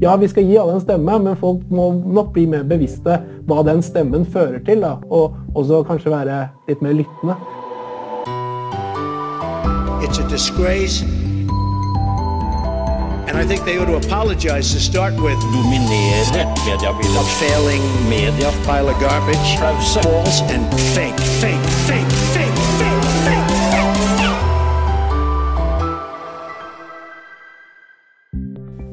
Ja, vi skal gi alle en stemme, men folk må nok bli mer bevisste hva den stemmen fører til. Da. Og også kanskje være litt mer lyttende. It's a disgrace. And I think they ought to apologize to start with. dominere mediebildet. A failing Media pile of garbage. False and fake, fake, fake, fake,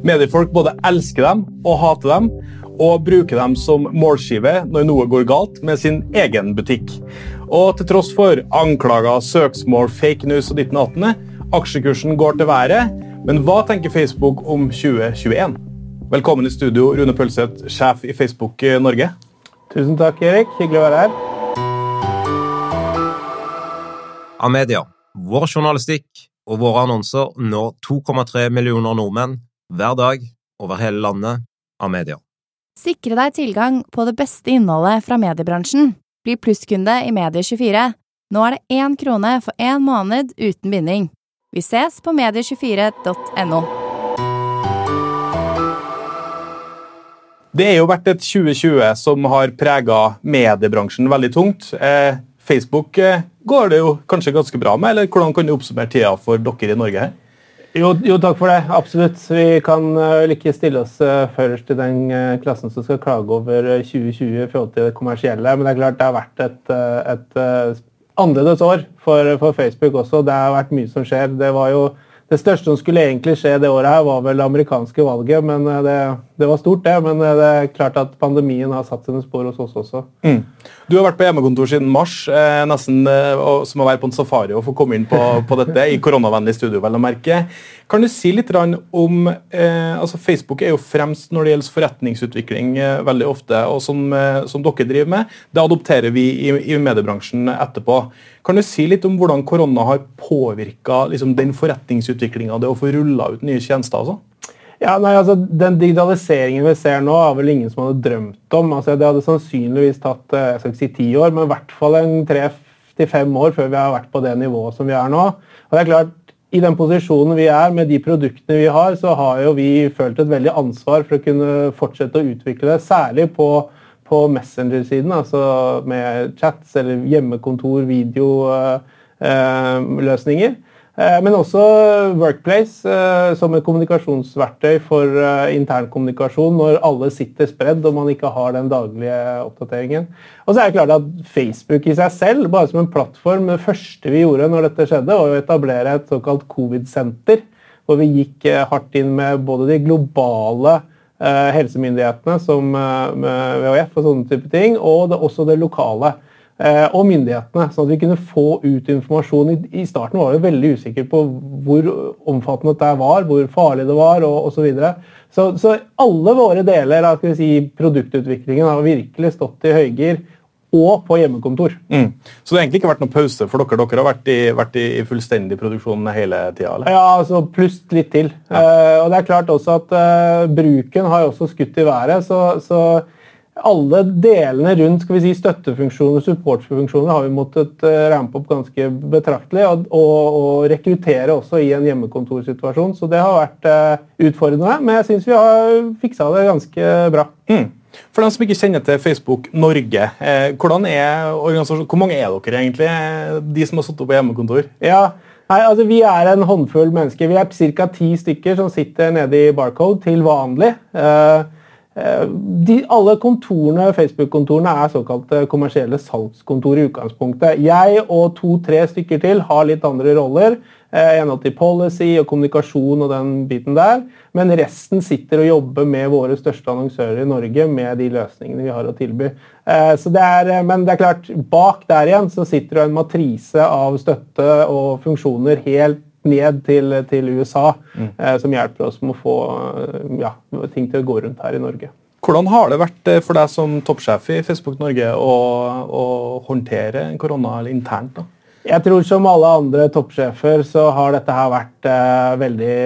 Mediefolk både elsker dem og hater dem, og bruker dem som målskive når noe går galt med sin egen butikk. Og til tross for anklager, søksmål, fake news og ditten attende, aksjekursen går til været. Men hva tenker Facebook om 2021? Velkommen i studio, Rune Pølseth, sjef i Facebook Norge. Tusen takk, Erik. Hyggelig å være her. Amedia, vår journalistikk og våre annonser når 2,3 millioner nordmenn hver dag over hele landet. av media. Sikre deg tilgang på det beste innholdet fra mediebransjen. Bli plusskunde i Medie24. Nå er det én krone for én måned uten binding. Vi ses på medie24.no. Det er jo vært et 2020 som har prega mediebransjen veldig tungt. Eh, Facebook eh, går det jo kanskje ganske bra med, eller hvordan kan du oppsummere tida for dere i Norge her? Jo, jo, takk for det. Absolutt. Vi kan vel ikke stille oss uh, først i den uh, klassen som skal klage over 2020 i forhold til det kommersielle. Men det er klart det har vært et, et annerledes år for, for, Facebook også. Det har vært mye som skjer. Det var jo det største som skulle egentlig skje det året, her var vel det amerikanske valget. men det, det, var stort, det. Men det er klart at pandemien har satt sine spor hos oss også. Mm. Du har vært på hjemmekontor siden mars, eh, nesten eh, som å være på en safari og få komme inn på, på dette i koronavennlig studio. vel å merke. Kan du si litt om eh, altså Facebook er jo fremst når det gjelder forretningsutvikling eh, veldig ofte, og som, eh, som, dere driver med. Det adopterer vi i, i mediebransjen etterpå. Kan du si litt om hvordan korona har påvirka liksom, den forretningsutviklinga, det å få rulla ut nye tjenester? altså? Ja, nei, altså, Den digitaliseringen vi ser nå, har vel ingen som hadde drømt om. Altså, det hadde sannsynligvis tatt eh, jeg skal ikke si ti år, men i hvert fall en tre til fem år før vi har vært på det nivået som vi er nå. Og det er klart, i den posisjonen vi er, med de produktene vi har, så har jo vi følt et veldig ansvar for å kunne fortsette å utvikle det. Særlig på, på Messenger-siden, altså med chats eller hjemmekontor, videoløsninger. Eh, eh, men også Workplace eh, som et kommunikasjonsverktøy for internkommunikasjon når alle sitter spredd og man ikke har den daglige oppdateringen. Og så er det klart at Facebook i seg selv, bare som en plattform, det første vi gjorde når dette skjedde, var å etablere et såkalt covid-senter. Hvor vi gikk eh, hardt inn med både de globale eh, helsemyndighetene, som WHF og sånne type ting, og det, også det lokale. Eh, og myndighetene, sånn at vi kunne få ut informasjon. I, starten var vi veldig usikre på hvor omfattende dette var, hvor farlig det var og osv. Så, videre. så Så alle våre deler av si, produktutviklingen har virkelig stått i høygir. Og på hjemmekontor. Mm. Så det har egentlig ikke vært noen pause for dere? Dere har vært i, vært i fullstendig produksjon hele tida? Ja, altså pluss litt til. Ja. Uh, og det er klart også at uh, bruken har også skutt i været. så, så alle delene rundt skal vi si, støttefunksjoner supportfunksjoner har vi måttet uh, rampe opp ganske betraktelig. Og, og, og, rekruttere også i en hjemmekontorsituasjon. Så det har vært uh, utfordrende, men jeg syns vi har fiksa det ganske bra. Mm. For dem som ikke kjenner til Facebook Norge, eh, hvor mange er dere egentlig, de som har sittet på hjemmekontor? Ja, Nei, altså Vi er en håndfull mennesker. Vi er ca. ti stykker som sitter nede i Barcode til vanlig. Eh, Eh, de, alle kontorene, Facebook-kontorene er såkalte kommersielle salgskontor i utgangspunktet. Jeg og to-tre stykker til har litt andre roller. Eh, en til policy og kommunikasjon og den biten der. Men resten sitter og jobber med våre største annonsører i Norge med de løsningene vi har å tilby. Eh, det er, men det er klart, bak der igjen så sitter det en matrise av støtte og funksjoner helt ned til, til USA, mm. eh, som hjelper oss med å få eh, ja, ting til å gå rundt her i Norge. Hvordan har det vært eh, for deg som toppsjef i Facebook Norge å, å håndtere korona internt? da? Jeg tror som alle andre toppsjefer så har dette her vært eh, veldig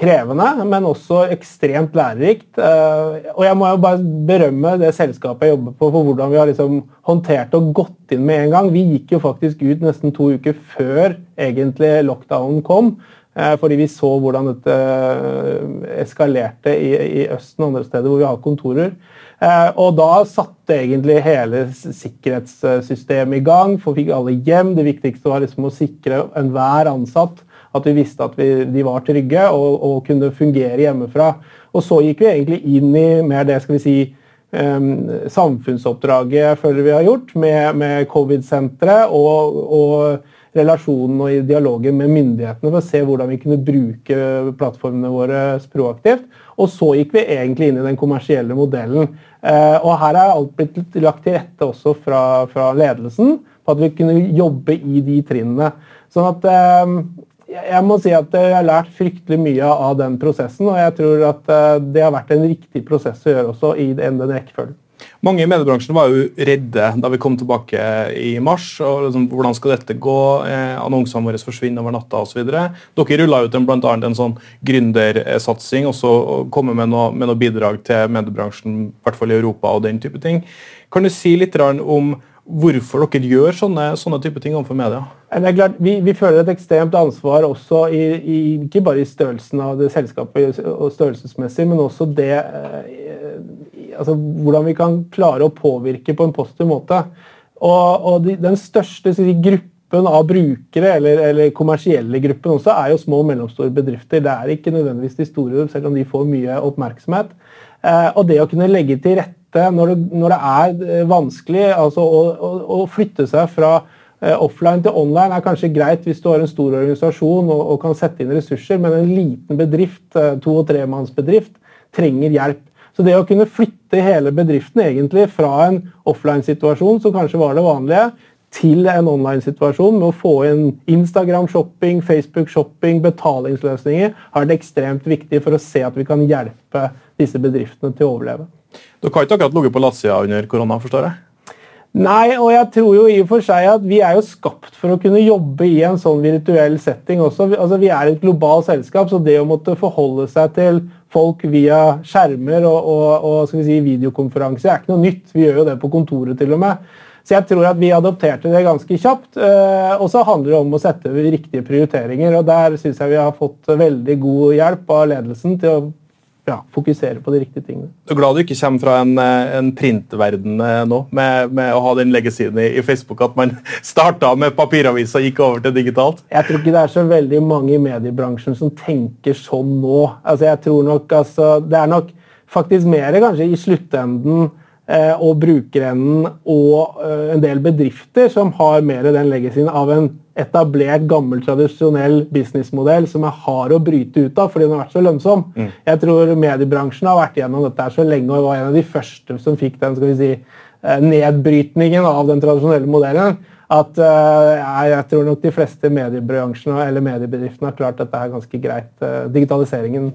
krevende, men også ekstremt lærerikt. Eh, og jeg må jo bare berømme det selskapet jeg jobber på for hvordan vi har liksom håndtert og gått inn med en gang. Vi gikk jo faktisk ut nesten to uker før egentlig lockdownen kom. Eh, fordi vi så hvordan dette eh, eskalerte i, i Østen og andre steder hvor vi har kontorer. Eh, og da satte egentlig hele sikkerhetssystemet i gang. For fikk alle hjem. Det viktigste var liksom å sikre enhver ansatt at vi visste at vi, de var trygge og, og, kunne fungere hjemmefra. Og så gikk vi egentlig inn i mer det skal vi si, um, samfunnsoppdraget jeg føler vi har gjort, med, med covid-senteret og, og relasjonen og i dialogen med myndighetene for å se hvordan vi kunne bruke plattformene våre proaktivt. Og så gikk vi egentlig inn i den kommersielle modellen. Eh, og her er alt blitt lagt til rette også fra, fra ledelsen på at vi kunne jobbe i de trinnene. Sånn at eh, jeg må si at jeg har lært fryktelig mye av den prosessen, og jeg tror at eh, det har vært en riktig prosess å gjøre også i den rekkefølgen. Mange i mediebransjen var jo redde da vi kom tilbake i mars. og liksom, Hvordan skal dette gå? Eh, annonsene våre forsvinner over natta osv. Dere rulla ut en, blant annet en sånn gründersatsing og så komme med noe, med noe bidrag til mediebransjen, i hvert fall i Europa og den type ting. Kan du si litt om hvorfor dere gjør sånne, sånne type ting overfor media? Det er klart, vi, vi, føler et ekstremt ansvar også i, i, ikke bare i størrelsen av det selskapet og størrelsesmessig, men også det eh, altså, hvordan vi kan klare å påvirke på en positiv måte. Og, og de, Den største si, gruppen av brukere, eller, eller, kommersielle gruppen også, er jo små og mellomstore bedrifter. Det er ikke nødvendigvis de store, selv om de får mye oppmerksomhet. Eh, og det å kunne legge til rette når det, når det er eh, vanskelig altså å, å, å, flytte seg fra eh, offline til online er kanskje greit hvis du har en stor organisasjon og, og kan sette inn ressurser, men en liten bedrift, eh, to- og tremannsbedrift, trenger hjelp. Så det å kunne flytte hele bedriften egentlig fra en offline-situasjon, som kanskje var det vanlige, til en online-situasjon med å få inn Instagram-shopping, Facebook-shopping, betalingsløsninger, har det ekstremt viktig for å se at vi kan hjelpe disse bedriftene til å overleve. Dere har ikke akkurat ligget på latsida under korona, forstår jeg? Nei, og jeg tror jo i og for seg at vi er jo skapt for å kunne jobbe i en sånn virtuell setting også. Altså, Vi er et globalt selskap, så det å måtte forholde seg til folk via skjermer og, og, og si, videokonferanse er ikke noe nytt. Vi gjør jo det på kontoret til og med. Så jeg tror at vi adopterte det ganske kjapt. Eh, og så handler det om å sette riktige prioriteringer. og Der syns jeg vi har fått veldig god hjelp av ledelsen til å ja, fokusere på de riktige tingene. Du er glad du ikke kommer fra en, eh, en printverden eh, nå, med, med, å ha den legacyen i, i, Facebook, at man starta med papiravis og gikk over til digitalt? Jeg tror ikke det er så veldig mange i mediebransjen som tenker sånn nå. Altså, jeg tror nok, altså, Det er nok faktisk mer kanskje i sluttenden og brukerenden og eh, en del bedrifter som har mer den legacyen av en etablert, gammel, tradisjonell businessmodell som er hard å bryte ut av fordi den har vært så lønnsom. Mm. Jeg tror mediebransjen har vært gjennom dette så lenge og var en av de første som fikk den skal vi si, eh, nedbrytningen av den tradisjonelle modellen. At uh, jeg tror nok de fleste mediebransjene eller mediebedriftene har klart dette her ganske greit. Uh, digitaliseringen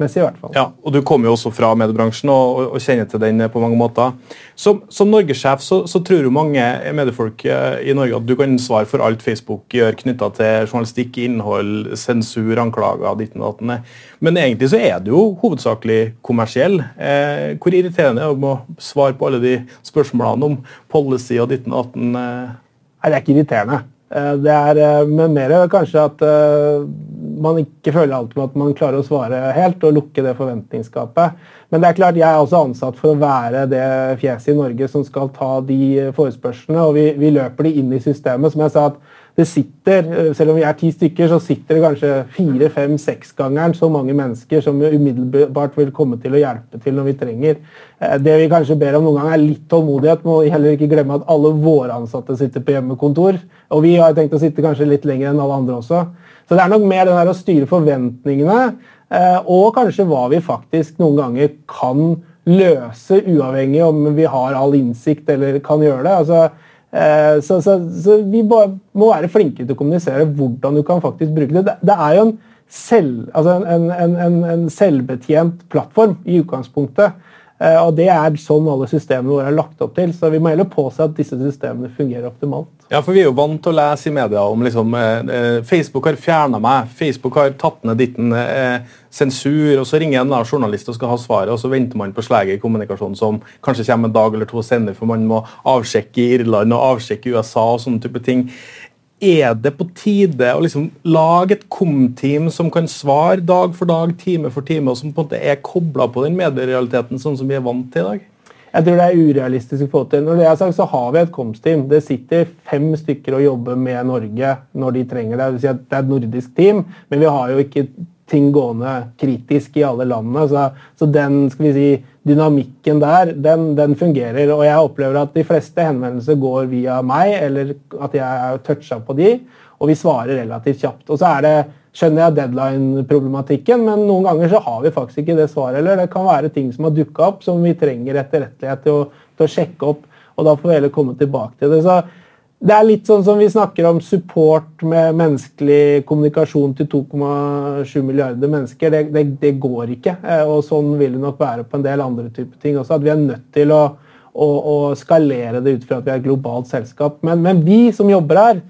messig, i hvert fall. Ja, og Du kommer jo også fra mediebransjen og, og, og kjenner til den på mange måter. Som, som norgessjef så, så, tror jo mange mediefolk eh, i Norge at du kan svare for alt Facebook gjør knytta til journalistikk, innhold, sensur, anklager, ditten og datten. Men egentlig så er du jo hovedsakelig kommersiell. Eh, hvor irriterende er det å svare på alle de spørsmålene om policy og ditten og datten? Eh? Nei, det er ikke irriterende. Eh, det er eh, men mer kanskje at man ikke føler alltid at man klarer å svare helt og lukke det forventningsskapet. Men det er klart, jeg er også ansatt for å være det fjeset i Norge som skal ta de forespørslene. Og vi, vi løper de inn i systemet. Som jeg sa, at det sitter, selv om vi er ti stykker, så sitter det kanskje fire, fem, seksgangeren så mange mennesker som umiddelbart vil komme til å hjelpe til når vi trenger. Eh, det vi kanskje ber om noen ganger, er litt tålmodighet. Må heller ikke glemme at alle våre ansatte sitter på hjemmekontor. Og vi har tenkt å sitte kanskje litt lenger enn alle andre også. Så det er nok mer den der å styre forventningene, eh, og kanskje hva vi faktisk noen ganger kan løse, uavhengig om vi har all innsikt eller kan gjøre det. Altså, eh, så, så, så, vi må være flinke til å kommunisere hvordan du kan faktisk bruke det. Det, er jo en, selv, altså en, en, en selvbetjent plattform i utgangspunktet. Eh, og Det er sånn alle systemene våre er lagt opp til. Så vi må heller påse at disse systemene fungerer optimalt. Ja, for Vi er jo vant til å lese i media om liksom, eh, eh Facebook har fjerna meg, Facebook har tatt ned ditten eh, sensur, og så ringer en journalist og skal ha svaret, og så venter man på sleget i kommunikasjonen som kanskje kommer en dag eller to senere, for man må avsjekke i Irland og avsjekke i USA og sånne type ting. Er det på tide å liksom lage et kom-team som kan svare dag for dag, time for time, og som på en måte er kobla på den medierealiteten sånn som vi er vant til i dag? Jeg tror det er urealistisk å få til. Når det er sagt, så har vi et komsteam. Det sitter fem stykker og jobber med Norge når de trenger det. Det, er et nordisk team, men vi har jo ikke ting gående kritisk i alle landene. Så, så den skal vi si, dynamikken der, den, den, fungerer. Og jeg opplever at de fleste henvendelser går via meg, eller at jeg er toucha på de, og vi svarer relativt kjapt. Og så er det, skjønner jeg deadline-problematikken, men noen ganger så har vi faktisk ikke det svaret. heller. det kan være ting som har dukka opp som vi trenger etterrettelighet til å, til å sjekke opp. Og da får vi heller komme tilbake til det. Så det er litt sånn som vi snakker om support med menneskelig kommunikasjon til 2,7 milliarder mennesker. Det, det, det, går ikke. Eh, og sånn vil det nok være på en del andre typer ting også. At vi er nødt til å, å, å skalere det ut fra at vi er et globalt selskap. Men, men vi som jobber her,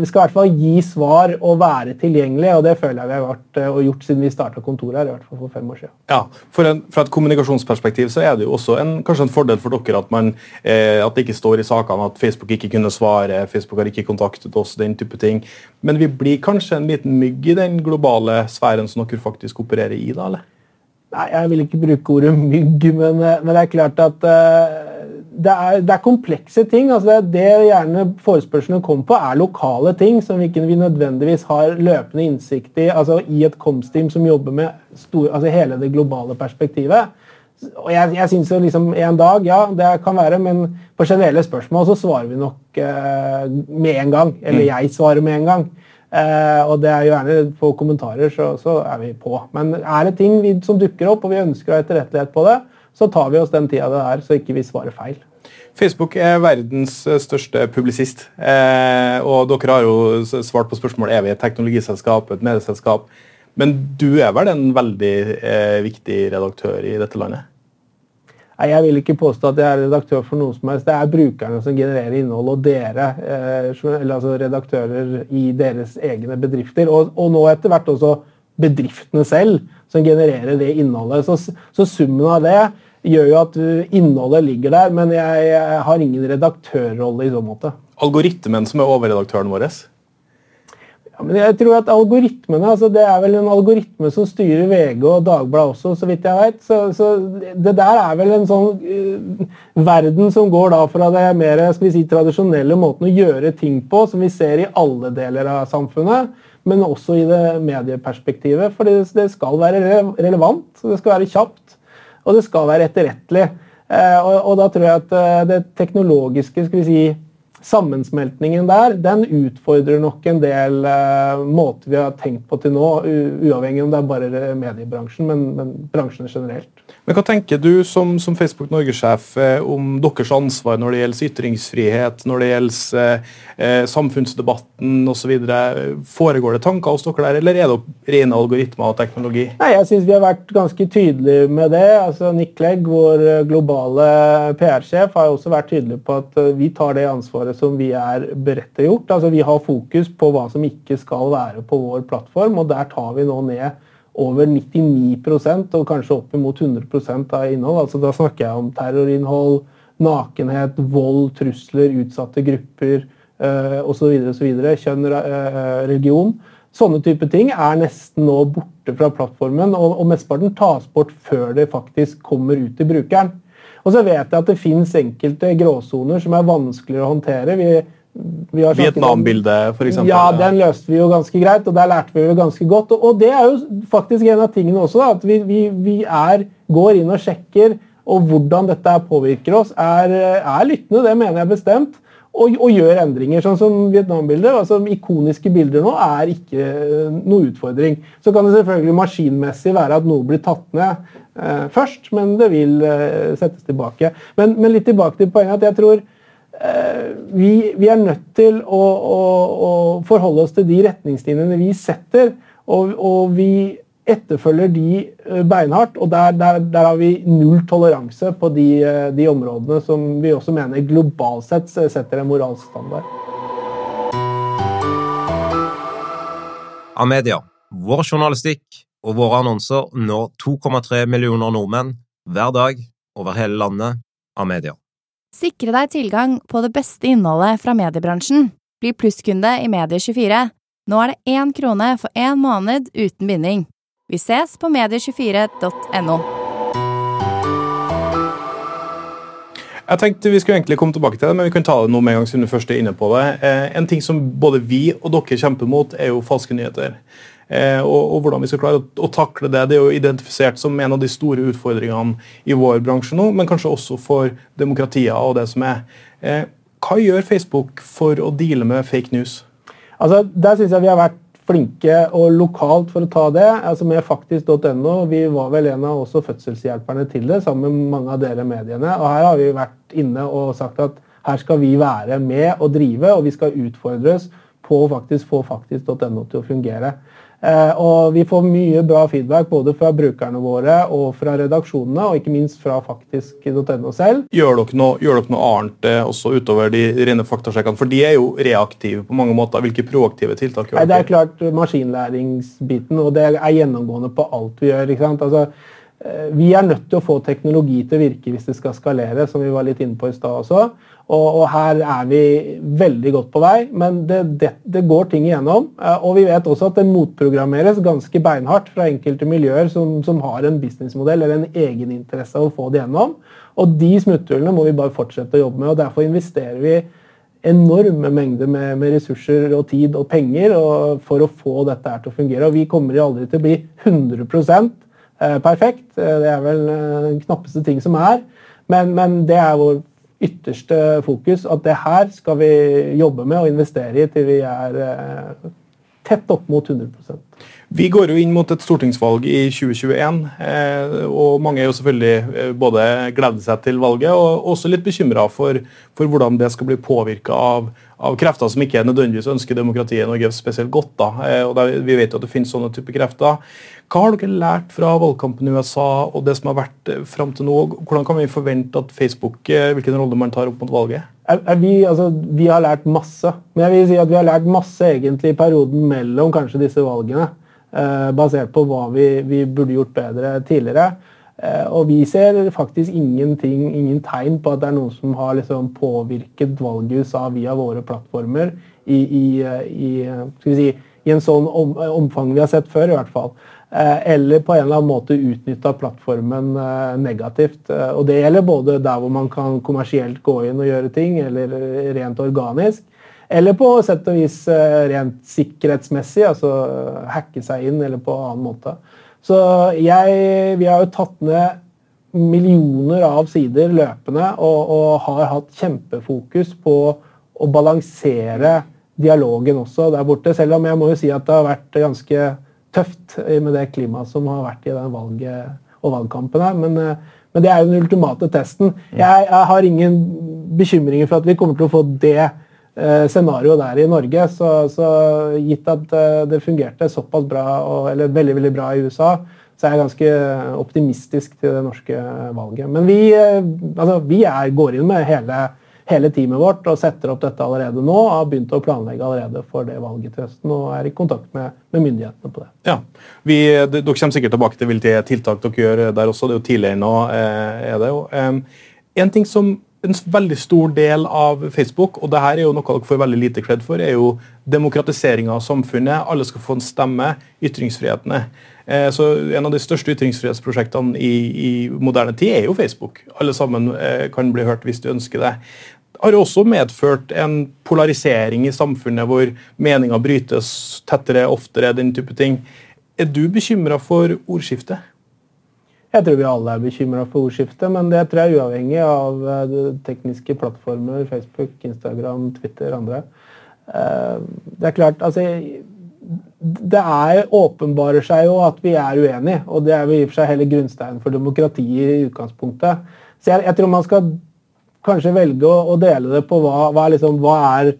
vi skal i hvert fall gi svar og være tilgjengelig, og det føler jeg vi har vært eh, og gjort siden vi starta kontoret her. i hvert fall for fem år siden. Ja, en, Fra et kommunikasjonsperspektiv så er det jo også en, kanskje en fordel for dere at, man, eh, at det ikke står i sakene at Facebook ikke kunne svare, Facebook har ikke kontaktet oss, den type ting. Men vi blir kanskje en liten mygg i den globale sfæren som dere faktisk opererer i? da, eller? Nei, Jeg vil ikke bruke ordet mygg, men, eh, men det er klart at uh, det er, det er, komplekse ting. altså Det, det gjerne forespørslene kommer på, er lokale ting som vi ikke nødvendigvis har løpende innsikt i altså i et komsteam som jobber med store, altså hele det globale perspektivet. Og Jeg, jeg syns liksom en dag, ja, det kan være, men på generelle spørsmål så svarer vi nok eh, med en gang. Eller mm. jeg svarer med en gang. Eh, og det er jo gjerne på kommentarer, så, så, er vi på. Men er det ting vi, som dukker opp, og vi ønsker å ha etterrettelighet på det, så tar vi oss den tida det er, så ikke vi svarer feil. Facebook er verdens eh, største publisist. Eh, og dere har jo svart på spørsmål er vi et teknologiselskap, et medieselskap. Men du er vel en veldig eh, viktig redaktør i dette landet? Nei, Jeg vil ikke påstå at jeg er redaktør for noe som helst. Det er brukerne som genererer innhold, og dere, eh, altså redaktører i deres egne bedrifter. Og, og nå etter hvert også bedriftene selv som genererer det innholdet. Så, så summen av det gjør jo at innholdet ligger der, men jeg, jeg har ingen redaktørrolle i så måte. Algoritmen som er overredaktøren vår? Ja, men jeg tror at algoritmene, altså Det er vel en algoritme som styrer VG og Dagbladet også, så vidt jeg vet. Så, så, det der er vel en sånn uh, verden som går da fra det mer skal vi si, tradisjonelle måten å gjøre ting på, som vi ser i alle deler av samfunnet, men også i det medieperspektivet. For det, det skal være relevant, det skal være kjapt og det skal være etterrettelig. Eh, og, og, da tror jeg at eh, det teknologiske skal vi si, sammensmeltningen der den utfordrer nok en del uh, måter vi har tenkt på til nå, uavhengig om det er bare mediebransjen, men, men bransjene generelt. Men Hva tenker du som, som Facebook Norge-sjef eh, om deres ansvar når det gjelder ytringsfrihet, når det gjelder eh, eh samfunnsdebatten osv.? Foregår det tanker hos dere der, eller er det rene algoritmer og teknologi? Nei, Jeg syns vi har vært ganske tydelige med det. Altså, Nick Clegg, vår globale PR-sjef, har også vært tydelig på at eh, vi tar det ansvaret som vi er å gjøre. Altså, vi har fokus på hva som ikke skal være på vår plattform, og der tar vi nå ned over 99% og kanskje opp mot 100% av innhold. Altså, da snakker jeg om terrorinnhold, nakenhet, vold, trusler, utsatte grupper uh, osv. Kjønn, uh, religion. Sånne type ting er nesten nå borte fra plattformen, og, og mesteparten tas bort før det faktisk kommer ut til brukeren. Og så vet jeg at det finnes enkelte gråsoner som er vanskeligere å håndtere. Vi Vietnam-bildet, f.eks. Ja, den løste vi jo ganske greit, og der lærte vi jo ganske godt. Og, det er jo faktisk en av tingene også, da, at vi, vi, vi er, går inn og sjekker og hvordan dette påvirker oss, er, er lyttende. Det mener jeg bestemt. Og, og gjør endringer, sånn som Vietnam-bildet. altså Ikoniske bilder nå er ikke eh, noe utfordring. Så kan det selvfølgelig maskinmessig være at noe blir tatt ned eh, først, men det vil eh, settes tilbake. Men, men, litt tilbake til poenget at jeg tror vi, vi, er nødt til å, å, å, forholde oss til de retningslinjene vi setter, og, og vi etterfølger de eh, beinhardt. Og der, der, der, har vi null toleranse på de, eh, de, områdene som vi også mener globalt sett setter en moralsk standard. Amedia, vår journalistikk og våre annonser når 2,3 millioner nordmenn hver dag over hele landet. Amedia. Sikre deg tilgang på det beste innholdet fra mediebransjen. Bli plusskunde i Medie24. Nå er det én krone for én måned uten binding. Vi ses på medie24.no. Jeg tenkte Vi skulle egentlig komme tilbake til det, men vi kan ta det nå med en gang siden du først er inne på det. Eh, en ting som både vi og dere kjemper mot, er jo falske nyheter. Eh, og, og, hvordan vi skal klare å, å, takle det. Det er jo identifisert som en av de store utfordringene i vår bransje nå, men kanskje også for demokratier og det som er. Eh, hva gjør Facebook for å deale med fake news? Altså, Der syns jeg vi har vært flinke og lokalt for å ta det. altså Med faktisk.no. Vi var vel en av også fødselshjelperne til det, sammen med mange av dere mediene. og Her har vi vært inne og sagt at her skal vi være med og drive, og vi skal utfordres på å faktisk få faktisk.no til å fungere. Eh, og vi får mye bra feedback både fra brukerne våre og fra redaksjonene, og ikke minst fra faktisk.no selv. Gjør dere, noe, gjør dere noe, annet eh, også utover de rene faktasjekkene? For de er jo reaktive på mange måter. Hvilke proaktive tiltak gjør dere? Det er klart maskinlæringsbiten, og det er gjennomgående på alt vi gjør. ikke sant? Altså, eh, vi er nødt til å få teknologi til å virke hvis det skal skalere, som vi var litt inne på i stad også. Og, og, her er vi veldig godt på vei, men det, det, det, går ting igjennom. Eh, og vi vet også at det motprogrammeres ganske beinhardt fra enkelte miljøer som, som har en businessmodell eller en egeninteresse av å få det gjennom. Og de smutthullene må vi bare fortsette å jobbe med. og Derfor investerer vi enorme mengder med, med ressurser og tid og penger og, for å få dette her til å fungere. Og vi kommer aldri til å bli 100 eh, perfekt. Eh, det er vel den knappeste ting som er. Men, men det er vår ytterste fokus at det her skal vi jobbe med og investere i til vi er eh, tett opp mot 100% vi går jo inn mot et stortingsvalg i 2021, eh, og mange er jo selvfølgelig eh, både gleder seg til valget og også litt bekymra for, for, hvordan det skal bli påvirka av, av, krefter som ikke nødvendigvis ønsker demokratiet i Norge spesielt godt. Da. Og der, vi vet jo at det finnes sånne typer krefter. Hva har dere lært fra valgkampen i USA og det som har vært eh, fram til nå? Hvordan kan vi forvente at Facebook, eh, hvilken rolle man tar opp mot valget? Vi, altså, vi, har lært masse. Men jeg vil si at vi har lært masse egentlig i perioden mellom kanskje disse valgene. Eh, basert på hva vi, vi, burde gjort bedre tidligere. Eh, og vi ser faktisk ingenting, ingen tegn på at det er noen som har liksom påvirket valget i USA via våre plattformer i, i, i, si, i en sånn om, omfang vi har sett før, i hvert fall. Eh, eller på en eller annen måte utnytta plattformen eh, negativt. Eh, og Det gjelder både der hvor man kan kommersielt gå inn og gjøre ting, eller rent organisk. Eller på sett og vis rent sikkerhetsmessig, altså hacke seg inn eller på annen måte. Så jeg, vi har jo tatt ned millioner av sider løpende og, og har hatt kjempefokus på å balansere dialogen også der borte. Selv om jeg må jo si at det har vært ganske tøft med det klimaet som har vært i den valget og valgkampen her. Men, eh, men, det er jo den ultimate testen. Jeg, jeg, har ingen bekymringer for at vi kommer til å få det eh, scenarioet der i Norge. Så, så gitt at eh, det fungerte såpass bra, eller veldig, veldig bra i USA, så er jeg ganske optimistisk til det norske valget. Men vi, eh, altså, vi er, går inn med hele hele teamet vårt og setter opp dette allerede nå. og Har begynt å planlegge allerede for det valget til høsten og er i kontakt med, med myndighetene på det. Ja, vi, Dere kommer sikkert tilbake til hvilke tiltak dere gjør der også. Det er jo tidligere nå. Er det jo. En ting som en veldig stor del av Facebook, og det her er jo noe dere får veldig lite kred for, er jo demokratiseringa av samfunnet. Alle skal få en stemme. Ytringsfrihetene. Eh, så En av de største ytringsfrihetsprosjektene i, i moderne tid er jo Facebook. Alle sammen eh, kan bli hørt hvis du ønsker det har også medført en polarisering i samfunnet hvor meninger brytes tettere, oftere, den type ting. Er du bekymra for ordskiftet? Jeg tror vi alle er bekymra for ordskiftet, men det tror jeg er uavhengig av eh, tekniske plattformer, Facebook, Instagram, Twitter andre. Eh, det er klart, altså det er, åpenbarer seg jo at vi er uenige, og det er jo i og for seg hele grunnsteinen for demokratiet i utgangspunktet. Så jeg, jeg tror man skal kanskje velge å, å dele det på hva, hva, liksom, hva, er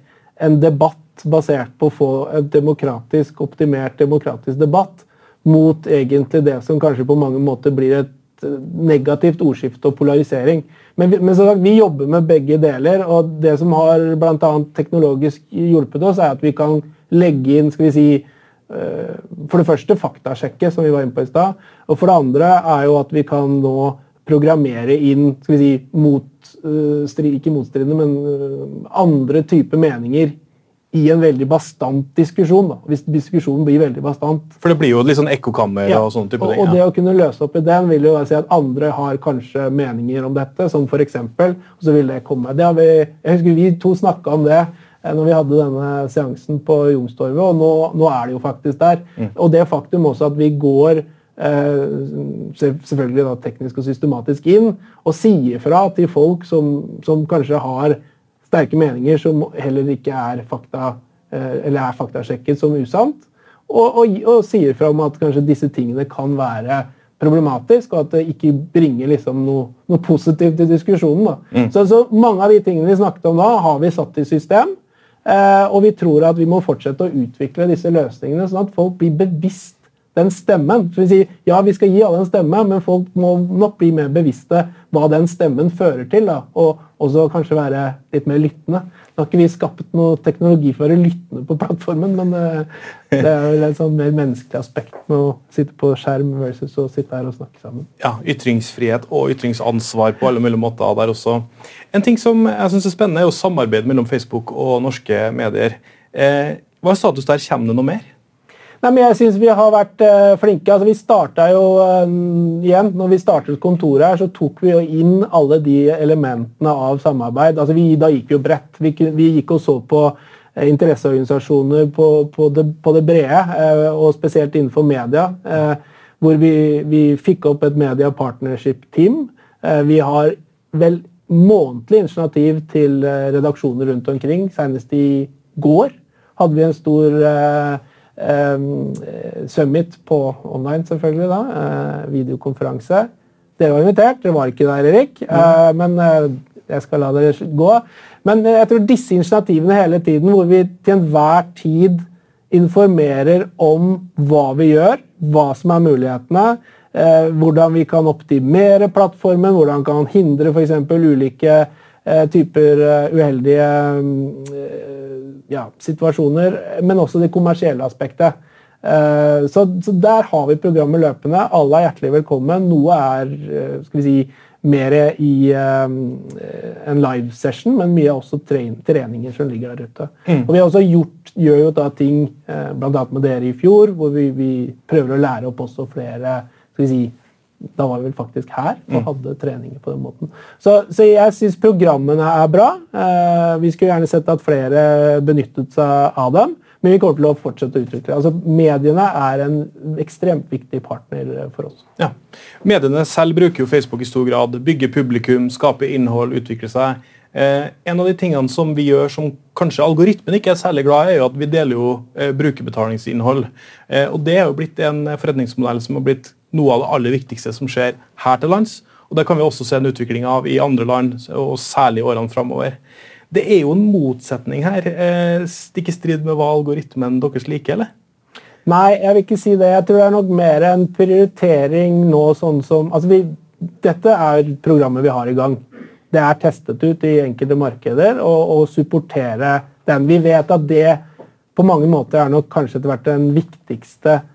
en debatt basert på å få en demokratisk, optimert demokratisk debatt, mot egentlig det som kanskje på mange måter blir et eh, negativt ordskifte og polarisering. Men, vi, men sagt, vi jobber med begge deler, og det som har annet teknologisk hjulpet oss, er at vi kan legge inn skal vi si, eh, for det første faktasjekke, som vi var inne på i stad. Og for det andre er jo at vi kan nå programmere inn skal vi si, mot, uh, ikke motstridende, men andre typer meninger i en veldig bastant diskusjon. Da. Hvis diskusjonen blir veldig bastant. For det blir jo litt sånn ekkokammer Ja, og sånne type og, ting. og det å kunne løse opp i den vil jo si at andre har kanskje meninger om dette, som for eksempel, og så vil det komme. Det har vi, jeg husker vi to snakka om det eh, når vi hadde denne seansen på Youngstorget, og nå, nå er det jo faktisk der. Og det faktum også at vi går eh, selvfølgelig da teknisk og systematisk inn og sier fra til folk som, som kanskje har sterke meninger som heller ikke er fakta eh, eller er faktasjekket som usant, og, og, og sier fra om at kanskje disse tingene kan være problematisk, og at det ikke bringer liksom noe, noe positivt til diskusjonen. Da. Så, så mange av de tingene vi snakket om da, har vi satt i system. Eh, og vi tror at vi må fortsette å utvikle disse løsningene, sånn at folk blir bevisst den stemmen. Så vi sier, ja, vi skal gi alle en stemme, men folk må nok bli mer bevisste hva den stemmen fører til. Da, og også kanskje være litt mer lyttende. Nå har ikke vi skapt noe teknologi for å være lyttende på plattformen, men eh, det er vel et sånn mer menneskelig aspekt med å sitte på skjerm versus å sitte her og snakke sammen. ja, ytringsfrihet og ytringsansvar på alle mulige måter der også. En ting som jeg synes er spennende, er jo samarbeid mellom Facebook og norske medier. Eh, hva er status der? Kommer det noe mer? Nei, men jeg synes vi har vært uh, flinke. Altså, vi starta jo uh, igjen, når vi startet kontoret her, så tok vi jo inn alle de elementene av samarbeid. Altså, vi, da gikk vi jo bredt. Vi, vi gikk og så på uh, interesseorganisasjoner på, på, det, på det brede, og spesielt innenfor media. Hvor vi, vi fikk opp et media partnership-team. Vi har vel månedlig initiativ til redaksjoner rundt omkring. Senest i går hadde vi en stor summit på online, selvfølgelig. da, eh, Videokonferanse. Dere var invitert, dere var ikke der, Erik. Eh, men eh, jeg skal la dere gå. Men jeg tror disse initiativene hele tiden, hvor vi til enhver tid informerer om hva vi gjør, hva som er mulighetene, eh, hvordan vi kan optimere plattformen, hvordan vi kan hindre f.eks. ulike typer eh, uheldige eh, ja, situasjoner, men også det kommersielle aspektet. Eh, Så, så der har vi programmet løpende. Alle er hjertelig velkommen. Noe er eh, skal vi si, mer i eh, en live session, men mye er også treninger som ligger der ute. Og Vi har også gjort, gjør jo da ting eh, annet med dere i fjor, hvor vi, vi prøver å lære opp også flere skal vi si, da var vi vel faktisk her og hadde treninger på den måten. Så, så jeg syns programmene er bra. Eh, vi skulle gjerne sett at flere benyttet seg av dem, men vi kommer til å fortsette å utvikle. Altså, mediene er en ekstremt viktig partner for oss. Ja. Mediene selv bruker jo Facebook i stor grad. Bygge publikum, skape innhold, utvikle seg. Eh, en av de tingene som vi gjør som kanskje algoritmen ikke er særlig glad i, er jo at vi deler jo eh, brukerbetalingsinnhold. Eh, og Det er jo blitt en forretningsmodell som har blitt noe av det aller viktigste som skjer her til lands. Og Det kan vi også se en utvikling av i andre land, og særlig i årene framover. Det er jo en motsetning her. Eh, stikk i strid med hva algoritmen deres liker, eller? Nei, jeg vil ikke si det. Jeg tror det er nok mer en prioritering nå sånn som altså vi, Dette er programmet vi har i gang. Det er testet ut i enkelte markeder, og, og supportere den. Vi vet at det på mange måter er nok kanskje etter hvert den viktigste eh,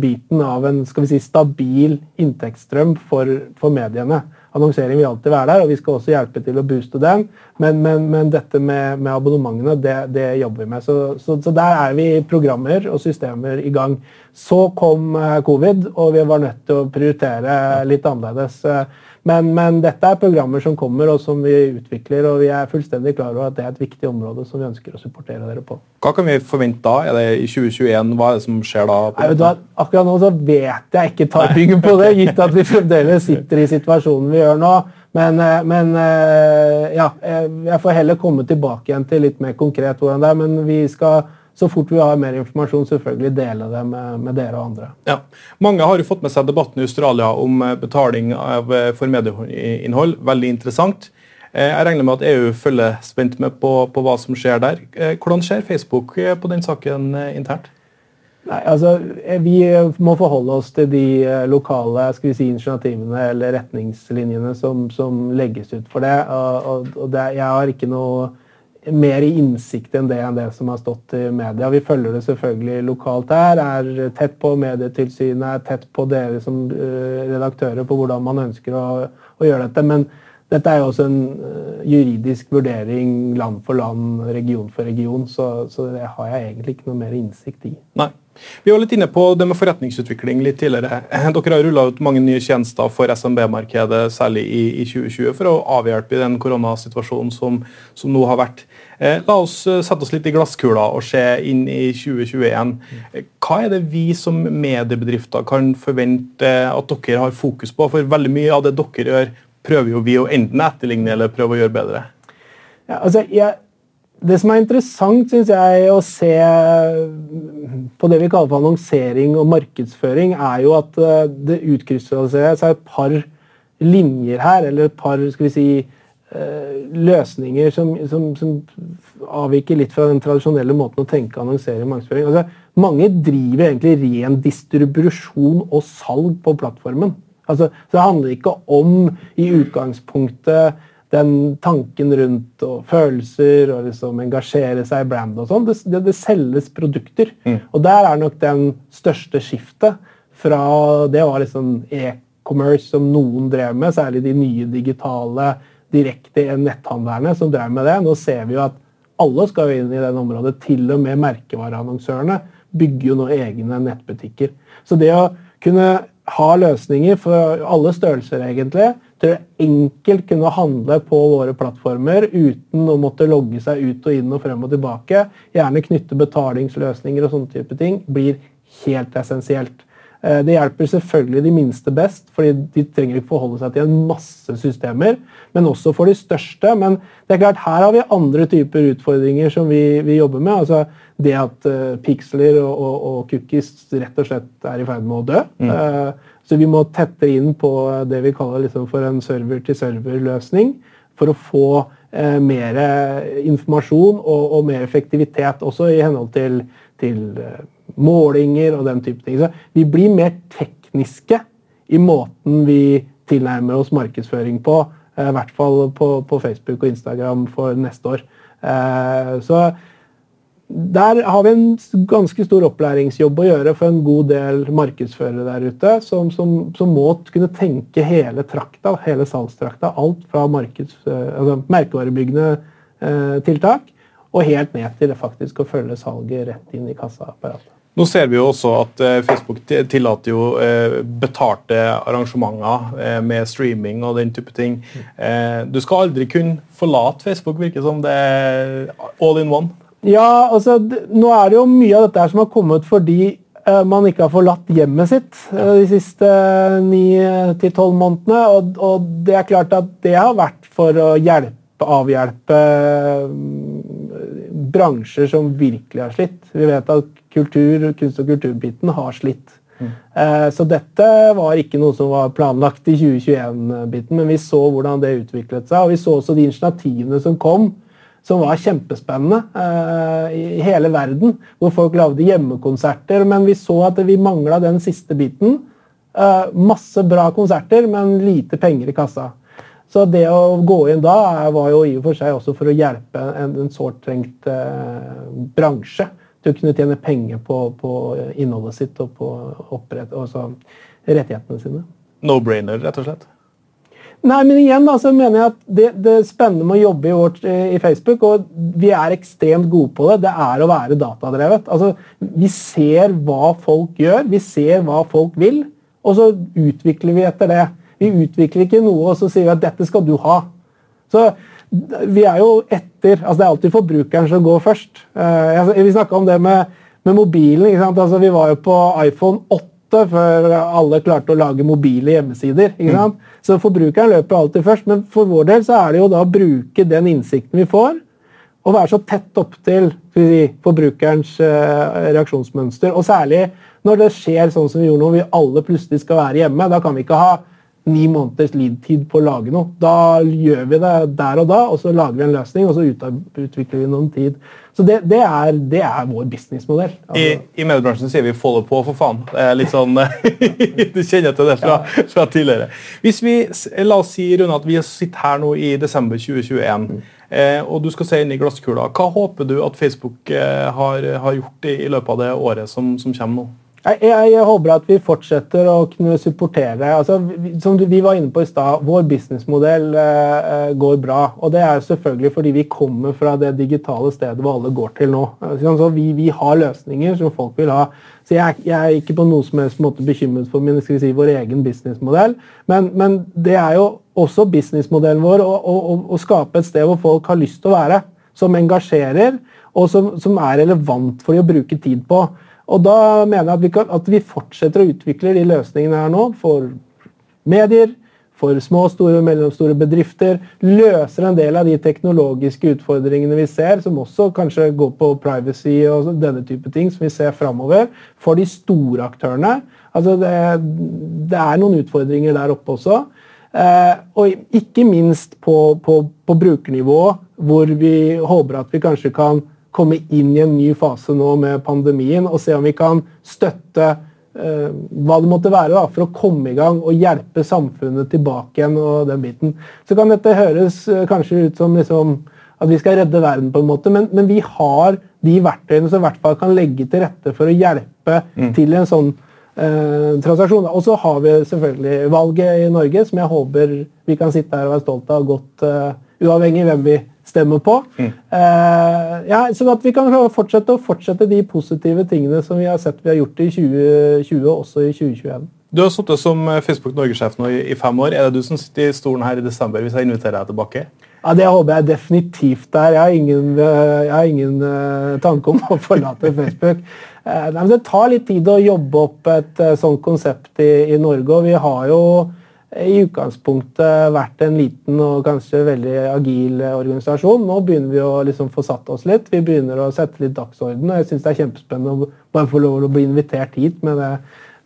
biten av en skal vi si, stabil inntektsstrøm for, for mediene. Annonsering vil alltid være der, og vi skal også hjelpe til å booste den. Men, men, men dette med, med abonnementene, det, det jobber vi med. Så, så, så der er vi programmer og systemer i gang. Så kom eh, covid, og vi var nødt til å prioritere litt annerledes. Eh, Men, men dette er programmer som kommer, og som vi utvikler, og vi er fullstendig klar over at det er et viktig område som vi ønsker å supportere dere på. Hva kan vi forvente da? Er det i 2021? Hva er det som skjer da? på Nei, hva? Akkurat nå så vet jeg ikke timingen på det, gitt at vi fremdeles sitter i situasjonen vi gjør nå. Men, eh, men eh, ja, jeg jeg får heller komme tilbake igjen til litt mer konkret hvordan det er. Men vi skal, så fort vi har mer informasjon, selvfølgelig dele det med, med dere og andre. Ja. Mange har jo fått med seg debatten i Australia om eh, betaling av, eh, for medieinnhold. Veldig interessant. Eh, Jeg regner med at EU følger spent med på, på hva som skjer der. Hvordan ser Facebook på den saken internt? Nei, altså, Vi må forholde oss til de lokale skal vi si, initiativene eller retningslinjene som, som legges ut for det. Og, og, og det, Jeg har ikke noe mer i innsikt enn det enn det som har stått i media. Vi følger det selvfølgelig lokalt her, er tett på Medietilsynet, er tett på dere som eh, redaktører på hvordan man ønsker å, å gjøre dette. Men dette er jo også en eh, juridisk vurdering land for land, region for region, så, så det har jeg egentlig ikke noe mer innsikt i. Nei. Vi var litt inne på det med forretningsutvikling litt tidligere. Dere har rulla ut mange nye tjenester for SMB-markedet, særlig i, i, 2020, for å avhjelpe i den koronasituasjonen som, som nå har vært. Eh, la oss eh, sette oss litt i glasskula og se inn i 2021. Eh, hva er det vi som mediebedrifter kan forvente at dere har fokus på? For veldig mye av det dere gjør, prøver jo vi å enten etterligne eller prøve å gjøre bedre. Ja, altså, jeg det som er interessant, syns jeg, å se på det vi kaller for annonsering og markedsføring, er jo at eh, det utkrystalliserer seg et par linjer her, eller et par skal vi si, eh, løsninger som, som, som, avviker litt fra den tradisjonelle måten å tenke annonsering og markedsføring. Altså, mange driver egentlig ren distribusjon og salg på plattformen. Altså, så det handler ikke om i utgangspunktet den tanken rundt og følelser og liksom engasjere seg i brand og sånn. Det, det, det, selges produkter. Mm. Og der er nok den største skiftet fra Det var liksom e-commerce som noen drev med, særlig de nye digitale direkte netthandlerne som drev med det. Nå ser vi jo at alle skal jo inn i den området. Til og med merkevareannonsørene bygger jo nå egne nettbutikker. Så det å kunne ha løsninger for alle størrelser, egentlig, å enkelt kunne handle på våre plattformer uten å måtte logge seg ut og inn og frem og tilbake, gjerne knytte betalingsløsninger og sånne type ting, blir helt essensielt. Eh, det hjelper selvfølgelig de minste best, fordi de trenger ikke forholde seg til en masse systemer. Men også for de største. Men det er klart, her har vi andre typer utfordringer som vi, vi jobber med. altså Det at uh, piksler og, og, og, cookies rett og slett er i ferd med å dø. Mm. Uh, så vi må tette inn på det vi kaller liksom for en server-til-server-løsning. For å få uh, mer informasjon og, og, mer effektivitet, også i henhold til, til eh, målinger og den type ting. Så vi blir mer tekniske i måten vi tilnærmer oss markedsføring på. Eh, I hvert fall på, på, Facebook og Instagram for neste år. Eh, så der har vi en ganske stor opplæringsjobb å gjøre for en god del markedsførere der ute, som, som, som må kunne tenke hele trakta, hele salgstrakta. Alt fra eh, altså merkevarebyggende eh, tiltak og helt ned til det faktisk å følge salget rett inn i kassaapparatet. Nå ser vi jo også at eh, Facebook tillater jo eh, betalte arrangementer eh, med streaming og den type ting. Mm. Du skal aldri kunne forlate Facebook, virker som det er all in one. Ja, altså, nå er det jo mye av dette her som har kommet fordi man ikke har forlatt hjemmet sitt de siste ni til tolv månedene. Og, og, det er klart at det har vært for å hjelpe, avhjelpe bransjer som virkelig har slitt. Vi vet at kultur, kunst- og kulturbiten har slitt. Mm. Uh, så dette var ikke noe som var planlagt i 2021-biten, men vi så hvordan det utviklet seg. Og vi så også de initiativene som kom som var kjempespennende uh, i hele verden. Hvor folk lagde hjemmekonserter. Men vi så at vi mangla den siste biten. Uh, masse bra konserter, men lite penger i kassa. Så det å gå inn da var jo i og for seg også for å hjelpe en, en sårt trengt eh, bransje til å kunne tjene penger på, på innholdet sitt og på opprett, også rettighetene sine. No-brainer, rett og slett? Nei, men igjen da, så mener jeg at det, det spennende med å jobbe i, vårt, eh, i, Facebook, og vi er ekstremt gode på det, det er å være datadrevet. Altså, vi ser hva folk gjør, vi ser hva folk vil, og så utvikler vi etter det. Vi utvikler ikke noe og så sier vi at dette skal du ha. Så vi er jo etter altså Det er alltid forbrukeren som går først. Uh, vi snakka om det med, med mobilen. Altså, vi var jo på iPhone 8 før alle klarte å lage mobile hjemmesider. Mm. Så forbrukeren løper alltid først. Men for vår del så er det jo da å bruke den innsikten vi får, og være så tett opptil si, forbrukerens uh, reaksjonsmønster. Og særlig når det skjer sånn som vi gjorde nå, vi alle plutselig skal være hjemme. Da kan vi ikke ha ni måneders lead-tid på å lage noe. Da gjør vi det der og da, og så lager vi en løsning, og så utvikler vi noen tid. Så det, det, er, det er, vår businessmodell. Altså. I, I mediebransjen sier vi 'follow på', for faen'. Det er litt sånn, Du kjenner til det fra, fra, tidligere. Hvis vi, La oss si Rune, at vi sitter her nå i desember 2021, mm. eh, og du skal se inn i glasskula. Hva håper du at Facebook eh, har, har, gjort i, i, løpet av det året som, som kommer nå? Jeg, jeg, jeg håper at vi fortsetter å kunne supportere. Altså, vi, som vi var inne på i stad, vår businessmodell eh, går bra. Og det er selvfølgelig fordi vi kommer fra det digitale stedet hvor alle går til nå. Altså, vi, vi har løsninger som folk vil ha. Så jeg, jeg, er ikke på noen som helst måte bekymret for min, si, vår egen businessmodell. Men, men, det er jo også businessmodellen vår å, skape et sted hvor folk har lyst til å være. Som engasjerer, og som, som er relevant for de å bruke tid på. Og da mener jeg at vi, kan, at vi fortsetter å utvikle de løsningene her nå for medier, for små, store og mellomstore bedrifter. Løser en del av de teknologiske utfordringene vi ser, som også kanskje går på privacy og denne type ting, som vi ser framover. For de store aktørene. Altså det, det, er noen utfordringer der oppe også. Eh, og ikke minst på, på, på brukernivå, hvor vi håper at vi kanskje kan komme inn i en ny fase nå med pandemien og se om vi kan støtte eh, hva det måtte være da, for å komme i gang og hjelpe samfunnet tilbake igjen. og den biten. Så kan dette høres eh, kanskje ut som liksom, at vi skal redde verden, på en måte, men, men, vi har de verktøyene som i hvert fall kan legge til rette for å hjelpe mm. til en sånn uh, transaksjon. Og så har vi selvfølgelig valget i Norge, som jeg håper vi kan sitte her og være stolte av godt, uavhengig hvem vi stemmer på. Mm. Eh, ja, sånn at vi kan fortsette å fortsette de positive tingene som vi har sett vi har gjort i 2020, også i 2021. Du har sittet som Facebook Norge-sjef nå i, fem år. Er det du som sitter i stolen her i desember hvis jeg inviterer deg tilbake? Ja, Det håper jeg definitivt er. Jeg har ingen, eh, jeg har ingen uh, tanke om å forlate Facebook. Uh, nei, det tar litt tid å jobbe opp et uh, sånt konsept i, i Norge. og vi har jo i utgangspunktet vært en liten og kanskje veldig agil organisasjon. Nå begynner vi å liksom få satt oss litt. Vi begynner å sette litt dagsorden. og Jeg syns det er kjempespennende å bare få lov å bli invitert hit med det,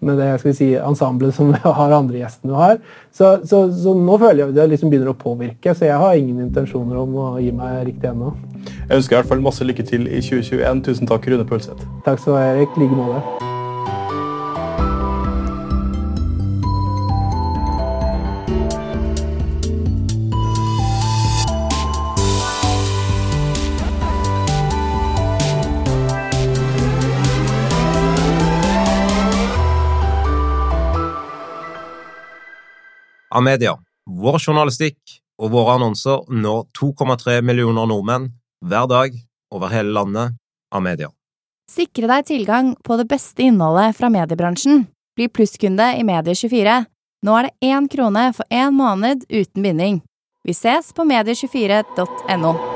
med det skal vi si, ensemblet som vi har andre gjestene vi har. Så, så, så, nå føler jeg det liksom begynner å påvirke, så jeg har ingen intensjoner om å gi meg riktig ennå. Jeg ønsker i hvert fall masse lykke til i 2021. Tusen takk, Rune Pølseth. Takk skal du ha, Erik. Like måte. Amedia. Vår journalistikk og våre annonser når 2,3 millioner nordmenn hver dag over hele landet. av media. Sikre deg tilgang på det beste innholdet fra mediebransjen. Bli plusskunde i Medie24. Nå er det én krone for én måned uten binding. Vi ses på medie24.no.